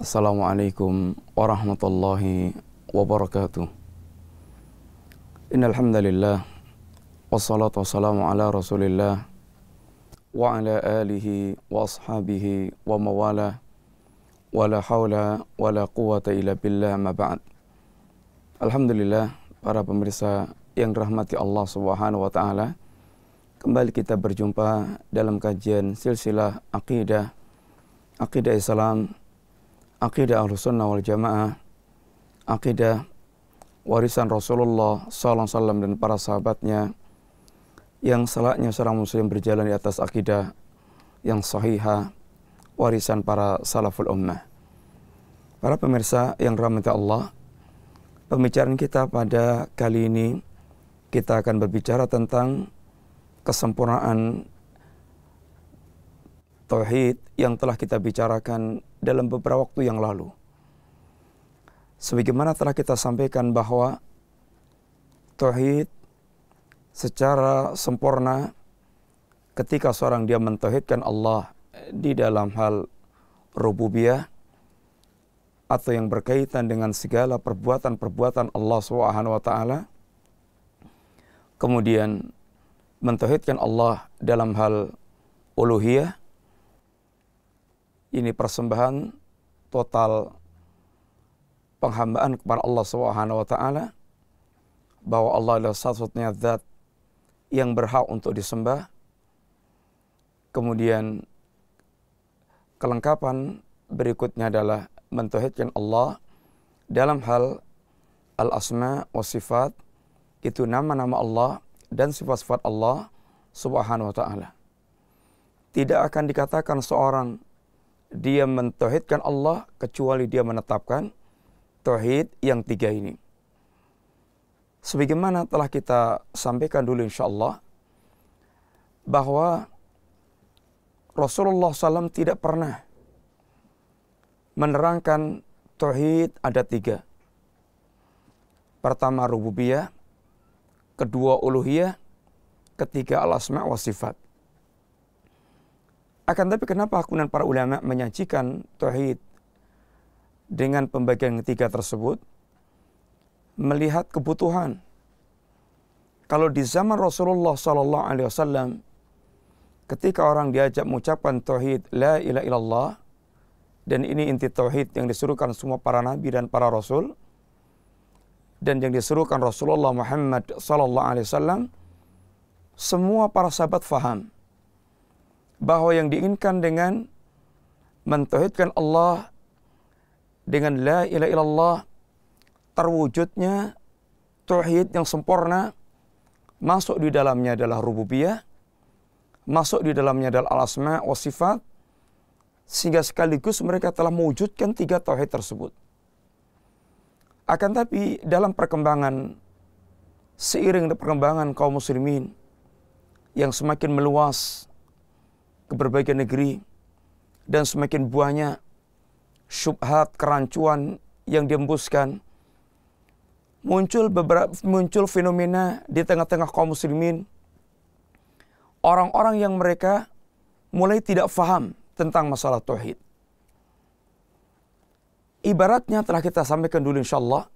Assalamualaikum warahmatullahi wabarakatuh. Innal hamdalillah wassalatu wassalamu ala Rasulillah wa ala alihi wa ashabihi wa mawala wala haula wala quwata illa billah ma ba'd. Alhamdulillah para pemirsa yang dirahmati Allah Subhanahu wa taala. Kembali kita berjumpa dalam kajian silsilah akidah akidah Islam akidah Ahlus Sunnah wal Jamaah, akidah warisan Rasulullah sallallahu alaihi wasallam dan para sahabatnya yang salahnya seorang muslim berjalan di atas akidah yang sahihah warisan para salaful ummah. Para pemirsa yang rahmati Allah, pembicaraan kita pada kali ini kita akan berbicara tentang kesempurnaan tauhid yang telah kita bicarakan dalam beberapa waktu yang lalu. Sebagaimana telah kita sampaikan bahwa tauhid secara sempurna ketika seorang dia mentauhidkan Allah di dalam hal rububiyah atau yang berkaitan dengan segala perbuatan-perbuatan Allah Subhanahu wa taala kemudian mentauhidkan Allah dalam hal uluhiyah ini persembahan total penghambaan kepada Allah Subhanahu wa taala bahwa Allah adalah satu-satunya zat yang berhak untuk disembah. Kemudian kelengkapan berikutnya adalah mentauhidkan Allah dalam hal al-asma wa sifat itu nama-nama Allah dan sifat-sifat Allah Subhanahu wa taala. Tidak akan dikatakan seorang dia mentauhidkan Allah kecuali dia menetapkan tauhid yang tiga ini. Sebagaimana telah kita sampaikan dulu insya Allah bahwa Rasulullah SAW tidak pernah menerangkan tauhid ada tiga. Pertama rububiyah, kedua uluhiyah, ketiga al-asma wa sifat. Akan tapi kenapa kemudian para ulama menyajikan tauhid dengan pembagian ketiga tersebut? Melihat kebutuhan. Kalau di zaman Rasulullah Sallallahu Alaihi Wasallam, ketika orang diajak mengucapkan tauhid la ilaha illallah dan ini inti tauhid yang disuruhkan semua para nabi dan para rasul dan yang disuruhkan Rasulullah Muhammad Sallallahu Alaihi Wasallam, semua para sahabat faham bahwa yang diinginkan dengan mentauhidkan Allah dengan la ilaha illallah terwujudnya tauhid yang sempurna masuk di dalamnya adalah rububiyah masuk di dalamnya adalah al-asma wa sifat sehingga sekaligus mereka telah mewujudkan tiga tauhid tersebut. Akan tapi dalam perkembangan seiring perkembangan kaum muslimin yang semakin meluas ke berbagai negeri dan semakin banyak syubhat kerancuan yang diembuskan muncul beberapa muncul fenomena di tengah-tengah kaum muslimin. Orang-orang yang mereka mulai tidak faham tentang masalah tauhid. Ibaratnya telah kita sampaikan dulu insyaallah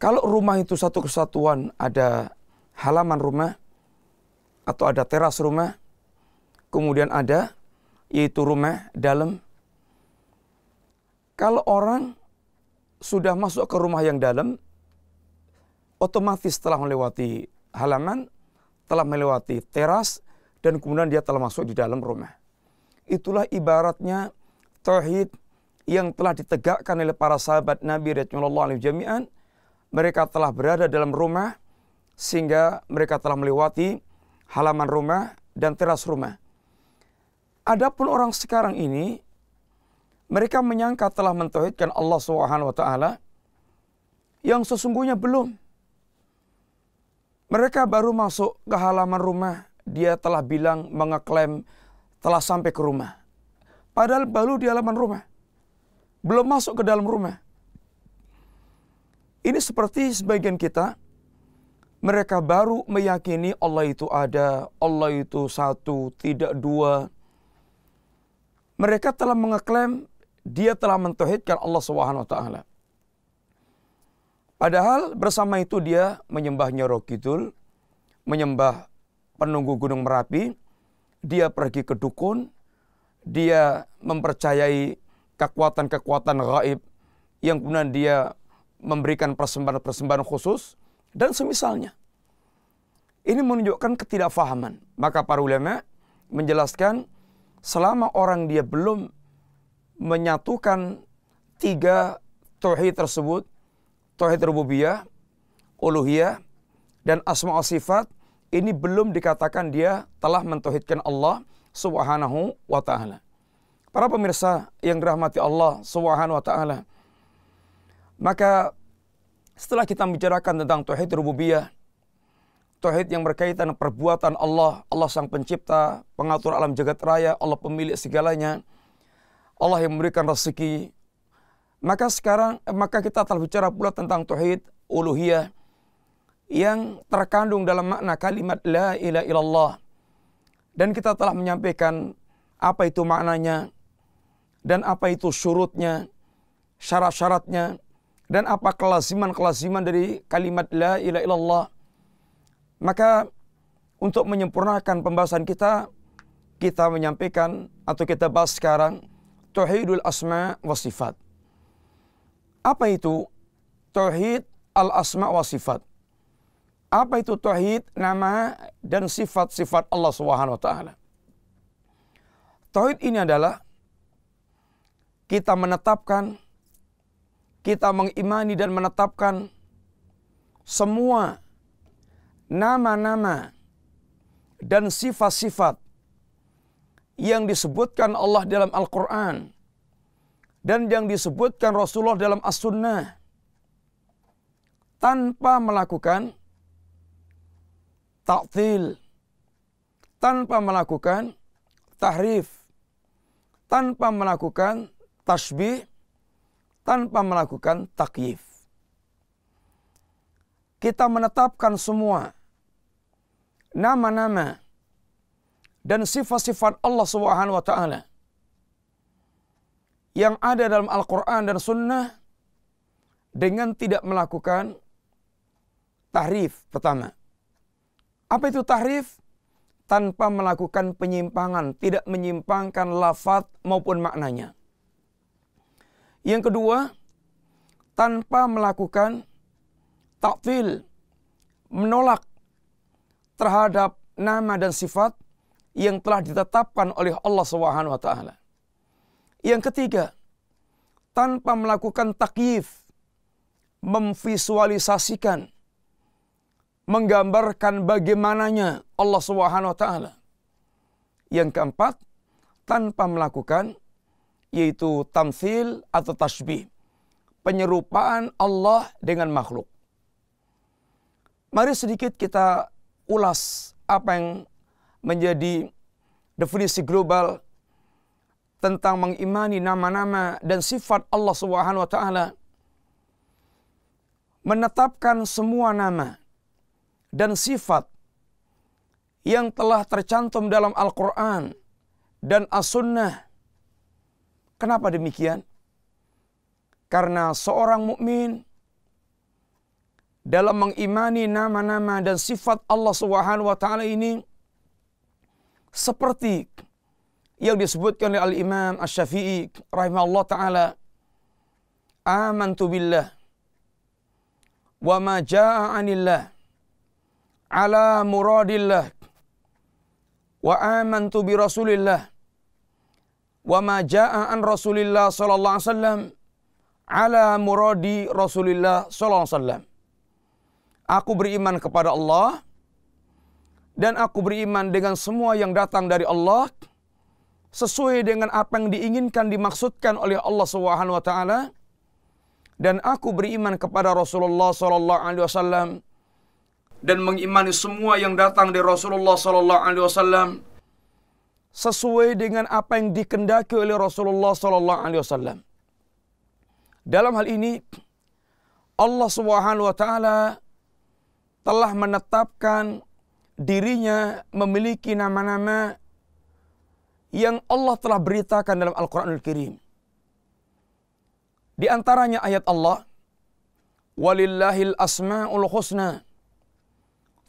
kalau rumah itu satu kesatuan ada halaman rumah atau ada teras rumah kemudian ada yaitu rumah dalam. Kalau orang sudah masuk ke rumah yang dalam, otomatis telah melewati halaman, telah melewati teras, dan kemudian dia telah masuk di dalam rumah. Itulah ibaratnya tauhid yang telah ditegakkan oleh para sahabat Nabi Rasulullah alaihi jami'an. Mereka telah berada dalam rumah sehingga mereka telah melewati halaman rumah dan teras rumah. Adapun orang sekarang ini mereka menyangka telah mentauhidkan Allah Subhanahu wa taala yang sesungguhnya belum. Mereka baru masuk ke halaman rumah, dia telah bilang mengeklaim telah sampai ke rumah. Padahal baru di halaman rumah. Belum masuk ke dalam rumah. Ini seperti sebagian kita mereka baru meyakini Allah itu ada, Allah itu satu, tidak dua, mereka telah mengeklaim dia telah mentauhidkan Allah Subhanahu wa taala. Padahal bersama itu dia menyembah Nyoro Kidul, menyembah penunggu Gunung Merapi, dia pergi ke dukun, dia mempercayai kekuatan-kekuatan gaib yang kemudian dia memberikan persembahan-persembahan khusus dan semisalnya. Ini menunjukkan ketidakfahaman. Maka para ulama menjelaskan selama orang dia belum menyatukan tiga tauhid tersebut, tauhid rububiyah, uluhiyah, dan asma sifat ini belum dikatakan dia telah mentauhidkan Allah Subhanahu wa taala. Para pemirsa yang dirahmati Allah Subhanahu wa taala. Maka setelah kita bicarakan tentang tauhid rububiyah, tauhid yang berkaitan perbuatan Allah, Allah sang pencipta, pengatur alam jagat raya, Allah pemilik segalanya, Allah yang memberikan rezeki, maka sekarang maka kita telah bicara pula tentang tauhid uluhiyah yang terkandung dalam makna kalimat la ilaha illallah. Dan kita telah menyampaikan apa itu maknanya dan apa itu syurutnya, syarat-syaratnya dan apa kelaziman-kelaziman dari kalimat la ilaha illallah. Maka untuk menyempurnakan pembahasan kita, kita menyampaikan atau kita bahas sekarang tauhidul asma wa sifat. Apa itu tauhid al-asma wa sifat? Apa itu tauhid nama dan sifat-sifat Allah Subhanahu wa taala? Tauhid ini adalah kita menetapkan kita mengimani dan menetapkan semua nama-nama dan sifat-sifat yang disebutkan Allah dalam Al-Quran dan yang disebutkan Rasulullah dalam As-Sunnah tanpa melakukan taktil, tanpa melakukan tahrif, tanpa melakukan tasbih, tanpa melakukan takyif. Kita menetapkan semua nama-nama dan sifat-sifat Allah Subhanahu wa taala yang ada dalam Al-Quran dan Sunnah dengan tidak melakukan tahrif pertama. Apa itu tahrif? Tanpa melakukan penyimpangan, tidak menyimpangkan lafaz maupun maknanya. Yang kedua, tanpa melakukan takfil, menolak terhadap nama dan sifat yang telah ditetapkan oleh Allah Subhanahu wa taala. Yang ketiga, tanpa melakukan takyif, memvisualisasikan, menggambarkan bagaimananya Allah Subhanahu wa taala. Yang keempat, tanpa melakukan yaitu tamsil atau tasbih, penyerupaan Allah dengan makhluk. Mari sedikit kita ulas apa yang menjadi definisi global tentang mengimani nama-nama dan sifat Allah Subhanahu wa taala menetapkan semua nama dan sifat yang telah tercantum dalam Al-Qur'an dan As-Sunnah. Kenapa demikian? Karena seorang mukmin dalam mengimani nama-nama dan sifat Allah Subhanahu wa taala ini seperti yang disebutkan oleh Al-Imam Asy-Syafi'i rahimahullah taala amantu billah wa ma jaa 'anillah ala muradillah wa amantu bi rasulillah wa ma jaa an rasulillah sallallahu alaihi wasallam ala muradi rasulillah sallallahu alaihi wasallam aku beriman kepada Allah dan aku beriman dengan semua yang datang dari Allah sesuai dengan apa yang diinginkan dimaksudkan oleh Allah Subhanahu wa taala dan aku beriman kepada Rasulullah sallallahu alaihi wasallam dan mengimani semua yang datang dari Rasulullah sallallahu alaihi wasallam sesuai dengan apa yang dikendaki oleh Rasulullah sallallahu alaihi wasallam. Dalam hal ini Allah Subhanahu wa taala telah menetapkan dirinya memiliki nama-nama yang Allah telah beritakan dalam Al-Quranul Al Karim. Di antaranya ayat Allah, Walillahil asma'ul husna,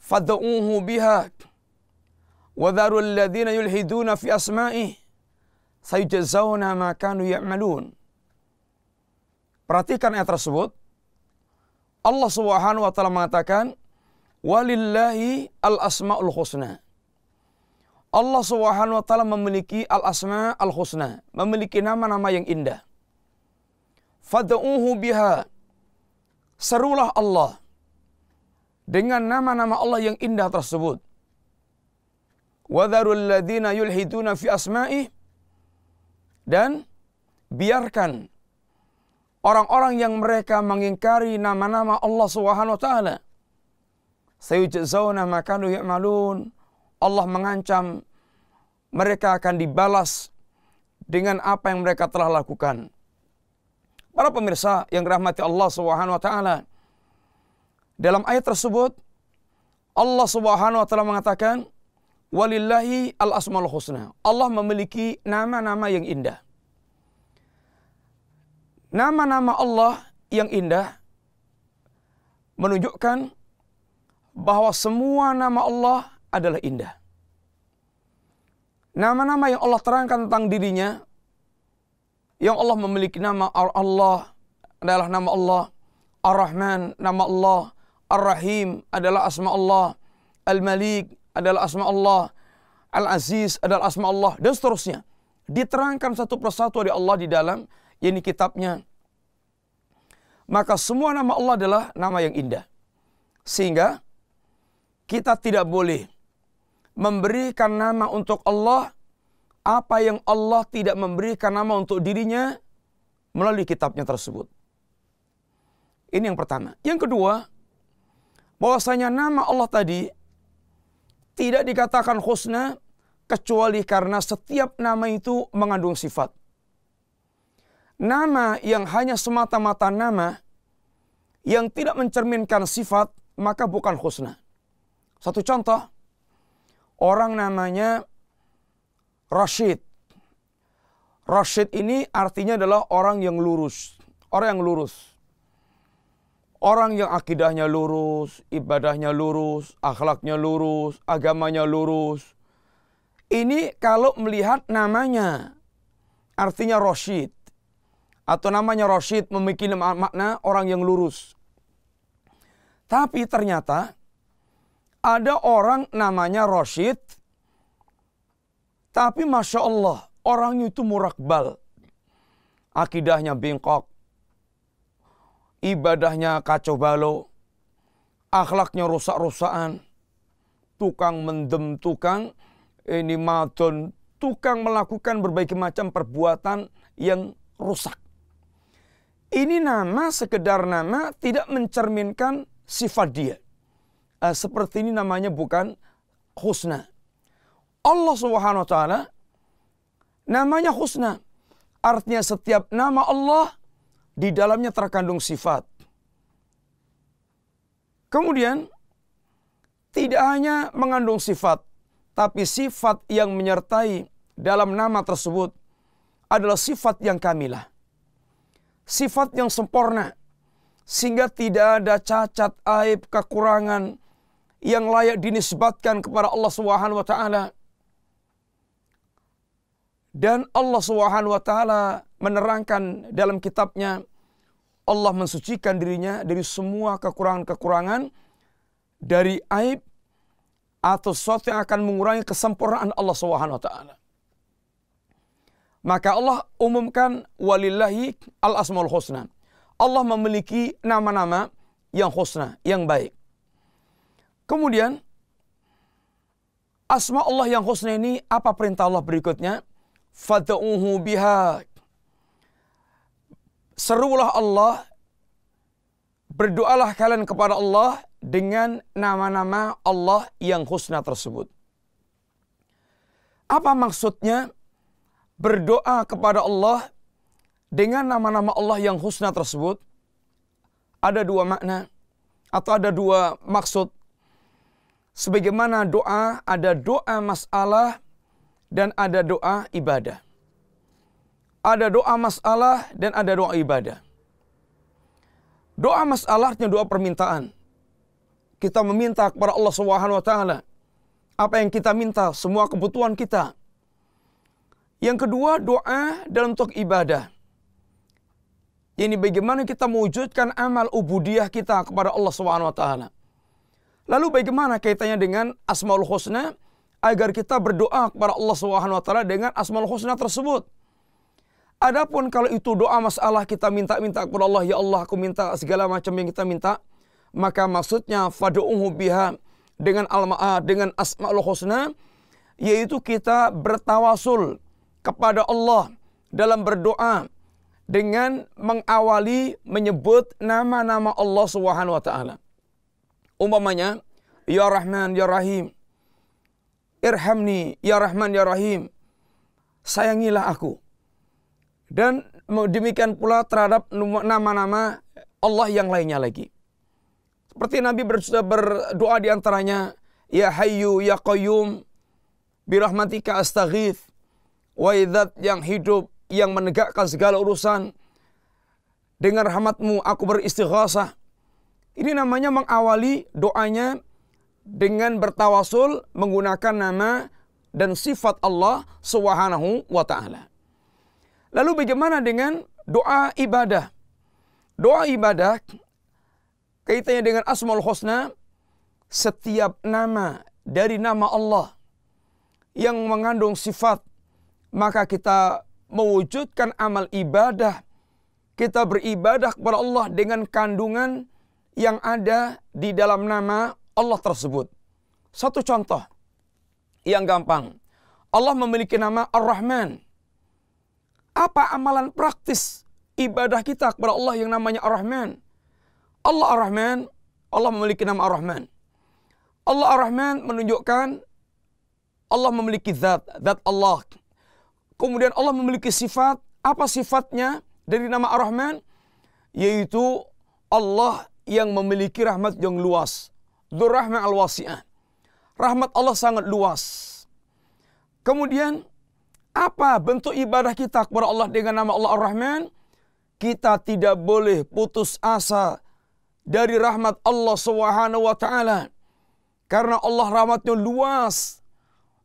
fad'uhu biha, wadharu alladhina yulhiduna fi asma'ih, sayujazawna ma kanu ya'malun. Perhatikan ayat tersebut. Allah Subhanahu wa taala mengatakan, "Walillahi al-asmaul husna." Allah Subhanahu wa taala memiliki al-asma al-husna, memiliki nama-nama yang indah. Fad'uhu biha. Serulah Allah dengan nama-nama Allah yang indah tersebut. Wadharul ladhina yulhiduna fi asma'i dan biarkan orang-orang yang mereka mengingkari nama-nama Allah Subhanahu wa taala. Sayujzauna makanu ya'malun. Allah mengancam mereka akan dibalas dengan apa yang mereka telah lakukan. Para pemirsa yang dirahmati Allah Subhanahu wa taala. Dalam ayat tersebut Allah Subhanahu wa taala mengatakan walillahi al-asmaul husna. Allah memiliki nama-nama yang indah. Nama-nama Allah yang indah menunjukkan bahwa semua nama Allah adalah indah. Nama-nama yang Allah terangkan tentang dirinya yang Allah memiliki nama Allah adalah nama Allah. Ar-Rahman nama Allah. Ar-Rahim adalah asma Allah. Al-Malik adalah asma Allah. Al-Aziz adalah asma Allah. Dan seterusnya. Diterangkan satu persatu oleh Allah di dalam ini kitabnya. Maka semua nama Allah adalah nama yang indah. Sehingga kita tidak boleh memberikan nama untuk Allah apa yang Allah tidak memberikan nama untuk dirinya melalui kitabnya tersebut. Ini yang pertama. Yang kedua, bahwasanya nama Allah tadi tidak dikatakan husna kecuali karena setiap nama itu mengandung sifat. Nama yang hanya semata-mata nama yang tidak mencerminkan sifat maka bukan husna. Satu contoh, orang namanya Rashid. Rashid ini artinya adalah orang yang lurus. Orang yang lurus. Orang yang akidahnya lurus, ibadahnya lurus, akhlaknya lurus, agamanya lurus. Ini kalau melihat namanya. Artinya Rashid. Atau namanya Rashid memiliki makna orang yang lurus. Tapi ternyata ada orang namanya Rashid tapi Masya Allah, orangnya itu murakbal. Akidahnya bengkok. Ibadahnya kacau balau. Akhlaknya rusak-rusakan. Tukang mendem, tukang ini madon. Tukang melakukan berbagai macam perbuatan yang rusak. Ini nama sekedar nama tidak mencerminkan sifat dia. Uh, seperti ini namanya bukan husna. Allah Subhanahu wa taala namanya husna. Artinya setiap nama Allah di dalamnya terkandung sifat. Kemudian tidak hanya mengandung sifat, tapi sifat yang menyertai dalam nama tersebut adalah sifat yang kamilah. Sifat yang sempurna. Sehingga tidak ada cacat, aib, kekurangan yang layak dinisbatkan kepada Allah Subhanahu wa taala dan Allah Subhanahu wa taala menerangkan dalam kitabnya Allah mensucikan dirinya dari semua kekurangan-kekurangan dari aib atau sesuatu yang akan mengurangi kesempurnaan Allah Subhanahu wa taala. Maka Allah umumkan walillahi al-asmaul husna. Allah memiliki nama-nama yang husna, yang baik. Kemudian asma Allah yang husna ini apa perintah Allah berikutnya? fad'uhu biha. Serulah Allah, berdoalah kalian kepada Allah dengan nama-nama Allah yang husna tersebut. Apa maksudnya berdoa kepada Allah dengan nama-nama Allah yang husna tersebut? Ada dua makna atau ada dua maksud. Sebagaimana doa, ada doa masalah dan ada doa ibadah. Ada doa masalah dan ada doa ibadah. Doa masalahnya doa permintaan. Kita meminta kepada Allah Subhanahu wa taala apa yang kita minta, semua kebutuhan kita. Yang kedua, doa dalam bentuk ibadah. Ini bagaimana kita mewujudkan amal ubudiyah kita kepada Allah Subhanahu wa taala. Lalu bagaimana kaitannya dengan Asmaul Husna agar kita berdoa kepada Allah Subhanahu wa taala dengan Asmaul Husna tersebut? Adapun kalau itu doa masalah kita minta-minta kepada Allah, ya Allah aku minta segala macam yang kita minta, maka maksudnya fad'uhu biha dengan al dengan asmaul husna yaitu kita bertawasul kepada Allah dalam berdoa dengan mengawali menyebut nama-nama Allah Subhanahu wa taala. Umpamanya, ya Rahman ya Rahim. Irhamni ya Rahman ya Rahim. Sayangilah aku. Dan demikian pula terhadap nama-nama Allah yang lainnya lagi. Seperti Nabi berdoa di antaranya, Ya Hayyu Ya Qayyum, birahmatika astaghith, wa yang hidup, yang menegakkan segala urusan, dengan rahmatmu aku beristighasah. Ini namanya mengawali doanya dengan bertawasul menggunakan nama dan sifat Allah Subhanahu wa taala. Lalu bagaimana dengan doa ibadah? Doa ibadah kaitannya dengan Asmaul Husna setiap nama dari nama Allah yang mengandung sifat maka kita mewujudkan amal ibadah kita beribadah kepada Allah dengan kandungan yang ada di dalam nama Allah tersebut. Satu contoh yang gampang. Allah memiliki nama Ar-Rahman. Apa amalan praktis ibadah kita kepada Allah yang namanya Ar-Rahman? Allah Ar-Rahman, Allah memiliki nama Ar-Rahman. Allah Ar-Rahman menunjukkan Allah memiliki zat, zat Allah. Kemudian Allah memiliki sifat, apa sifatnya dari nama Ar-Rahman? Yaitu Allah yang memiliki rahmat yang luas. Dzurrahman al-wasi'ah. Rahmat Allah sangat luas. Kemudian apa bentuk ibadah kita kepada Allah dengan nama Allah Ar-Rahman? Kita tidak boleh putus asa dari rahmat Allah Subhanahu wa taala. Karena Allah rahmatnya luas.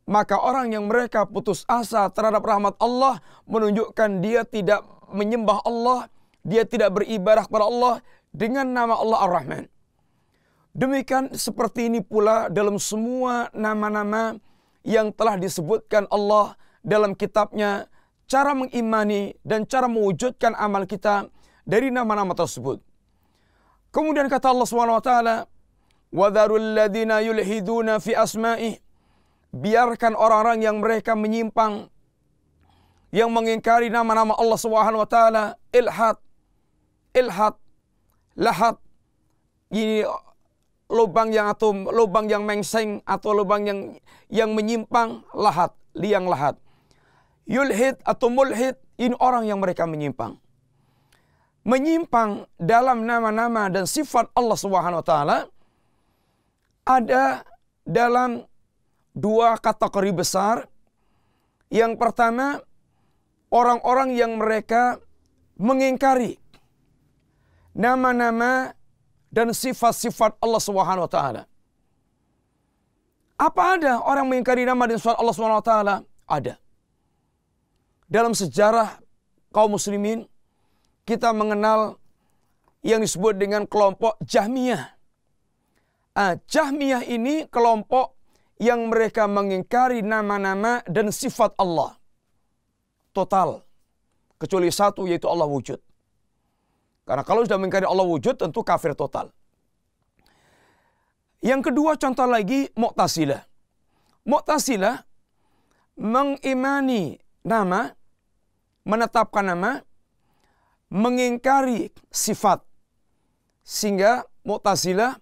Maka orang yang mereka putus asa terhadap rahmat Allah menunjukkan dia tidak menyembah Allah, dia tidak beribadah kepada Allah dengan nama Allah Ar-Rahman. Demikian seperti ini pula dalam semua nama-nama yang telah disebutkan Allah dalam kitabnya cara mengimani dan cara mewujudkan amal kita dari nama-nama tersebut. Kemudian kata Allah SWT, وَذَرُوا الَّذِينَ يُلْحِدُونَ فِي أَسْمَائِهِ Biarkan orang-orang yang mereka menyimpang, yang mengingkari nama-nama Allah Subhanahu wa taala, ilhad, ilhad, lahat. Ini lubang yang atau lubang yang mengseng atau lubang yang yang menyimpang lahat, liang lahat. Yulhid atau mulhid ini orang yang mereka menyimpang. Menyimpang dalam nama-nama dan sifat Allah Subhanahu wa taala ada dalam dua kategori besar. Yang pertama, orang-orang yang mereka mengingkari nama-nama dan sifat-sifat Allah Subhanahu wa taala. Apa ada orang mengingkari nama dan sifat Allah Subhanahu wa taala? Ada dalam sejarah kaum muslimin kita mengenal yang disebut dengan kelompok Jahmiyah. Ah, Jahmiyah ini kelompok yang mereka mengingkari nama-nama dan sifat Allah. Total. Kecuali satu yaitu Allah wujud. Karena kalau sudah mengingkari Allah wujud tentu kafir total. Yang kedua contoh lagi Mu'tazilah. Mu'tazilah mengimani nama menetapkan nama, mengingkari sifat. Sehingga Mu'tazilah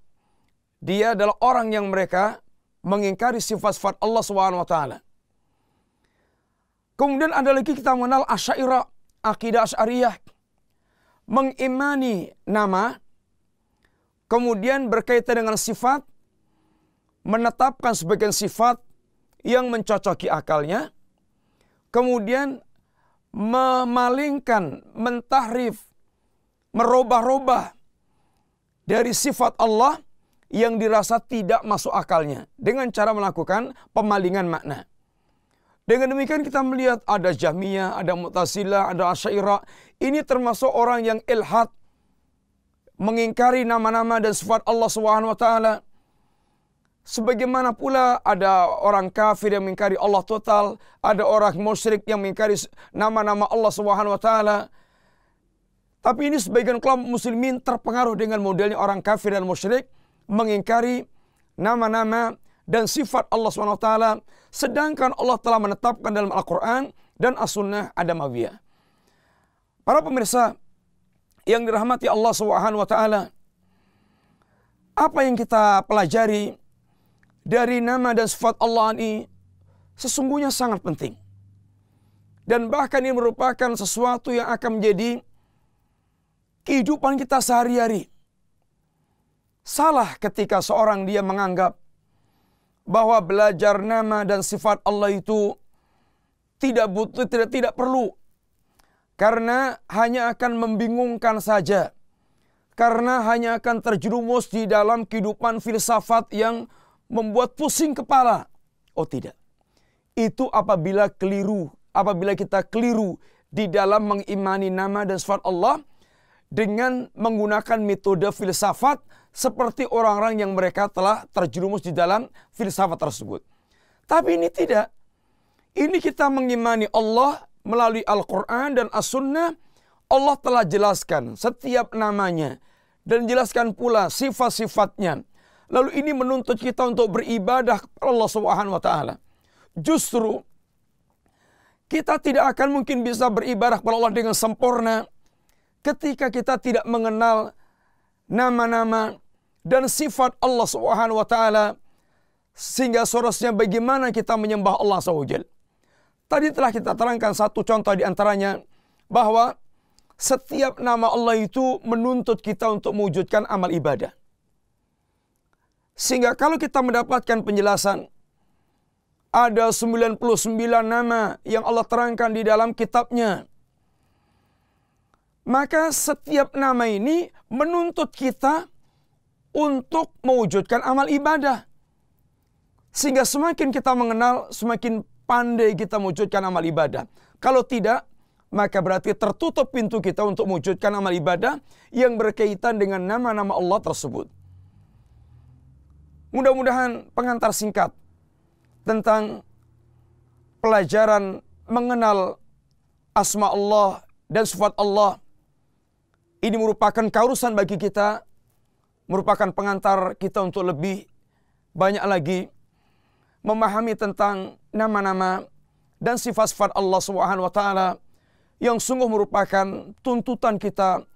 dia adalah orang yang mereka mengingkari sifat-sifat Allah Subhanahu wa taala. Kemudian ada lagi kita mengenal Asy'ariyah, akidah Asy'ariyah. Mengimani nama kemudian berkaitan dengan sifat menetapkan sebagian sifat yang mencocoki akalnya kemudian memalingkan, mentahrif, merubah-rubah dari sifat Allah yang dirasa tidak masuk akalnya dengan cara melakukan pemalingan makna. Dengan demikian kita melihat ada Jahmiyah, ada Mu'tazilah, ada Asy'ariyah. Ini termasuk orang yang ilhad mengingkari nama-nama dan sifat Allah Subhanahu wa taala. Sebagaimana pula ada orang kafir yang mengingkari Allah total, ada orang musyrik yang mengingkari nama-nama Allah Subhanahu wa taala. Tapi ini sebagian kelompok muslimin terpengaruh dengan modelnya orang kafir dan musyrik mengingkari nama-nama dan sifat Allah SWT sedangkan Allah telah menetapkan dalam Al-Quran dan As-Sunnah Adamawiyah. Para pemirsa yang dirahmati Allah SWT, apa yang kita pelajari dari nama dan sifat Allah ini sesungguhnya sangat penting. Dan bahkan ini merupakan sesuatu yang akan menjadi kehidupan kita sehari-hari. Salah ketika seorang dia menganggap bahwa belajar nama dan sifat Allah itu tidak butuh tidak tidak perlu karena hanya akan membingungkan saja karena hanya akan terjerumus di dalam kehidupan filsafat yang membuat pusing kepala oh tidak itu apabila keliru apabila kita keliru di dalam mengimani nama dan sifat Allah dengan menggunakan metode filsafat seperti orang-orang yang mereka telah terjerumus di dalam filsafat tersebut. Tapi ini tidak. Ini kita mengimani Allah melalui Al-Quran dan As-Sunnah. Allah telah jelaskan setiap namanya. Dan jelaskan pula sifat-sifatnya. Lalu ini menuntut kita untuk beribadah kepada Allah Subhanahu wa taala. Justru kita tidak akan mungkin bisa beribadah kepada Allah dengan sempurna ketika kita tidak mengenal nama-nama dan sifat Allah Subhanahu wa taala sehingga seharusnya bagaimana kita menyembah Allah SWT. Tadi telah kita terangkan satu contoh di antaranya bahwa setiap nama Allah itu menuntut kita untuk mewujudkan amal ibadah. Sehingga kalau kita mendapatkan penjelasan ada 99 nama yang Allah terangkan di dalam kitabnya. Maka setiap nama ini menuntut kita untuk mewujudkan amal ibadah. Sehingga semakin kita mengenal, semakin pandai kita mewujudkan amal ibadah. Kalau tidak, maka berarti tertutup pintu kita untuk mewujudkan amal ibadah yang berkaitan dengan nama-nama Allah tersebut. Mudah-mudahan pengantar singkat tentang pelajaran mengenal asma Allah dan sifat Allah ini merupakan kaurusan bagi kita merupakan pengantar kita untuk lebih banyak lagi memahami tentang nama-nama dan sifat-sifat Allah Subhanahu wa taala yang sungguh merupakan tuntutan kita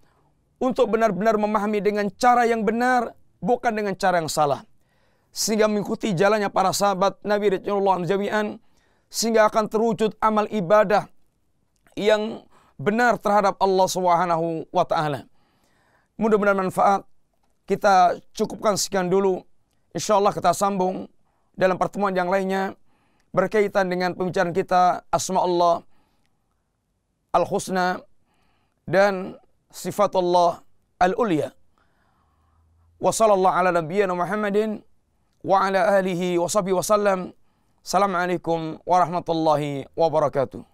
untuk benar-benar memahami dengan cara yang benar bukan dengan cara yang salah sehingga mengikuti jalannya para sahabat Nabi Rasulullah jami'an sehingga akan terwujud amal ibadah yang benar terhadap Allah Subhanahu wa taala. Mudah-mudahan manfaat kita cukupkan sekian dulu. Insya Allah kita sambung dalam pertemuan yang lainnya berkaitan dengan pembicaraan kita asma Allah al-husna dan sifat Allah al-ulya. Wa sallallahu ala nabiyyina Muhammadin wa ala alihi wa sahbihi wa sallam. Assalamualaikum warahmatullahi wabarakatuh.